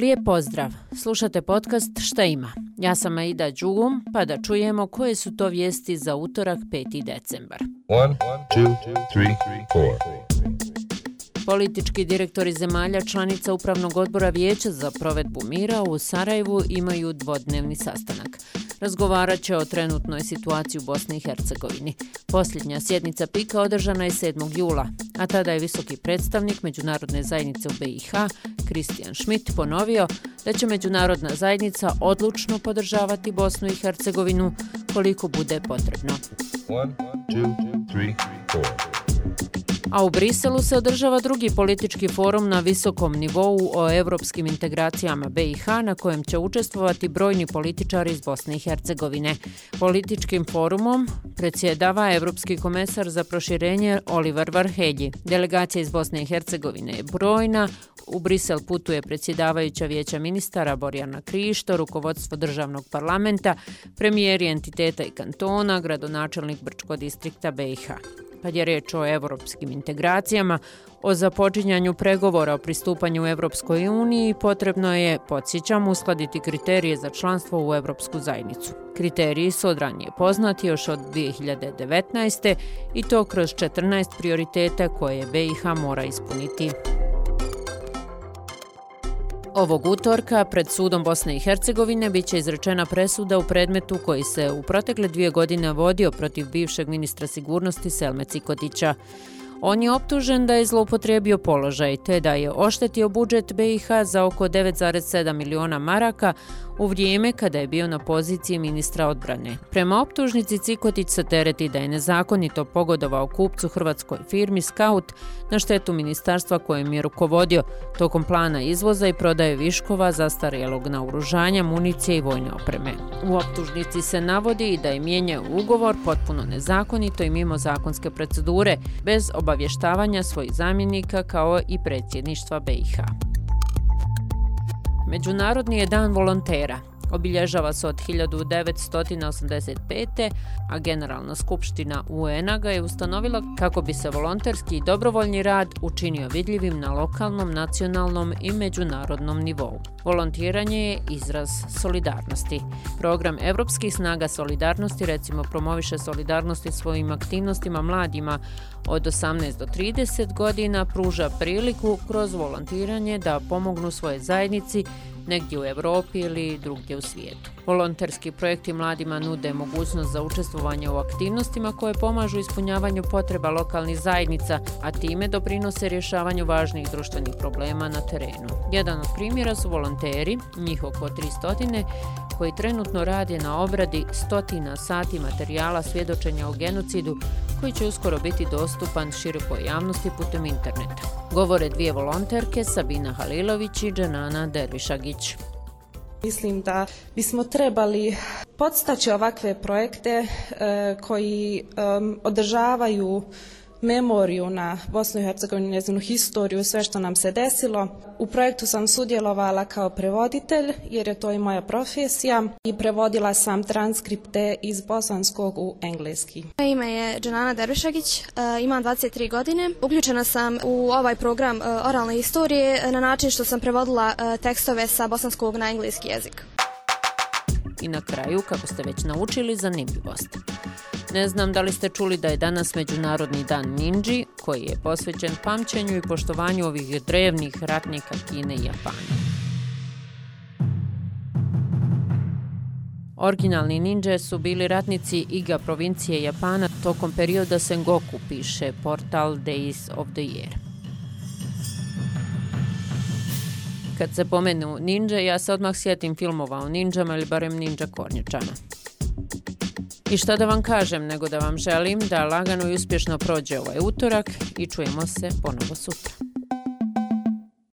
Lijep pozdrav. Slušate podcast Šta ima? Ja sam Aida Đugum, pa da čujemo koje su to vijesti za utorak 5. decembar. 1, 2, 3, 4. Politički direktori zemalja članica Upravnog odbora Vijeća za provedbu mira u Sarajevu imaju dvodnevni sastanak razgovarat će o trenutnoj situaciji u Bosni i Hercegovini. Posljednja sjednica PIKA održana je 7. jula, a tada je visoki predstavnik Međunarodne zajednice u BiH, Kristijan Schmidt, ponovio da će Međunarodna zajednica odlučno podržavati Bosnu i Hercegovinu koliko bude potrebno. One, two, three, A u Briselu se održava drugi politički forum na visokom nivou o evropskim integracijama BiH na kojem će učestvovati brojni političari iz Bosne i Hercegovine. Političkim forumom predsjedava Evropski komesar za proširenje Oliver Varhelji. Delegacija iz Bosne i Hercegovine je brojna. U Brisel putuje predsjedavajuća vijeća ministara Borjana Krišto, rukovodstvo državnog parlamenta, premijeri entiteta i kantona, gradonačelnik Brčko distrikta BiH kad je reč o evropskim integracijama, o započinjanju pregovora o pristupanju Evropskoj uniji, potrebno je, podsjećam, uskladiti kriterije za članstvo u Evropsku zajednicu. Kriteriji su odranije poznati još od 2019. i to kroz 14 prioriteta koje BiH mora ispuniti. Ovog utorka pred sudom Bosne i Hercegovine biće izrečena presuda u predmetu koji se u protekle dvije godine vodio protiv bivšeg ministra sigurnosti Selme Cikotića. On je optužen da je zloupotrijebio položaj te da je oštetio budžet BiH za oko 9,7 miliona maraka u vrijeme kada je bio na poziciji ministra odbrane. Prema optužnici Cikotić se tereti da je nezakonito pogodovao kupcu hrvatskoj firmi Scout na štetu ministarstva kojem je rukovodio tokom plana izvoza i prodaje viškova za starijelog naoružanja, municije i vojne opreme. U optužnici se navodi i da je mijenjao ugovor potpuno nezakonito i mimo zakonske procedure, bez obavještavanja svojih zamjenika kao i predsjedništva BiH. Međunarodni je dan volontera. Obilježava se od 1985. a Generalna skupština UN-a ga je ustanovila kako bi se volonterski i dobrovoljni rad učinio vidljivim na lokalnom, nacionalnom i međunarodnom nivou. Volontiranje je izraz solidarnosti. Program Evropskih snaga solidarnosti recimo promoviše solidarnosti svojim aktivnostima mladima od 18 do 30 godina pruža priliku kroz volontiranje da pomognu svoje zajednici negdje u Evropi ili drugdje u svijetu. Volonterski projekti mladima nude mogućnost za učestvovanje u aktivnostima koje pomažu ispunjavanju potreba lokalnih zajednica, a time doprinose rješavanju važnih društvenih problema na terenu. Jedan od primjera su volonteri, njih oko 300, koji trenutno rade na obradi stotina sati materijala svjedočenja o genocidu koji će uskoro biti dostupan širokoj javnosti putem interneta. Govore dvije volonterke Sabina Halilović i Dženana Dervišagić. Mislim da bismo trebali podstaći ovakve projekte e, koji e, održavaju memoriju na Bosnu i Hercegovini, njezinu historiju, sve što nam se desilo. U projektu sam sudjelovala kao prevoditelj, jer je to i moja profesija, i prevodila sam transkripte iz bosanskog u engleski. Moje ime je Džanana Dervišagić, e, imam 23 godine. Uključena sam u ovaj program e, oralne historije na način što sam prevodila e, tekstove sa bosanskog na engleski jezik. I na kraju, kako ste već naučili, zanimljivost. Ne znam da li ste čuli da je danas Međunarodni dan Ninji, koji je posvećen pamćenju i poštovanju ovih drevnih ratnika Kine i Japana. Originalni ninđe su bili ratnici Iga provincije Japana tokom perioda Sengoku, piše portal Days of the Year. Kad se pomenu ninđe, ja se odmah sjetim filmova o ninđama ili barem ninja kornjačama. I što da vam kažem, nego da vam želim da lagano i uspješno prođe ovaj utorak i čujemo se ponovo sutra.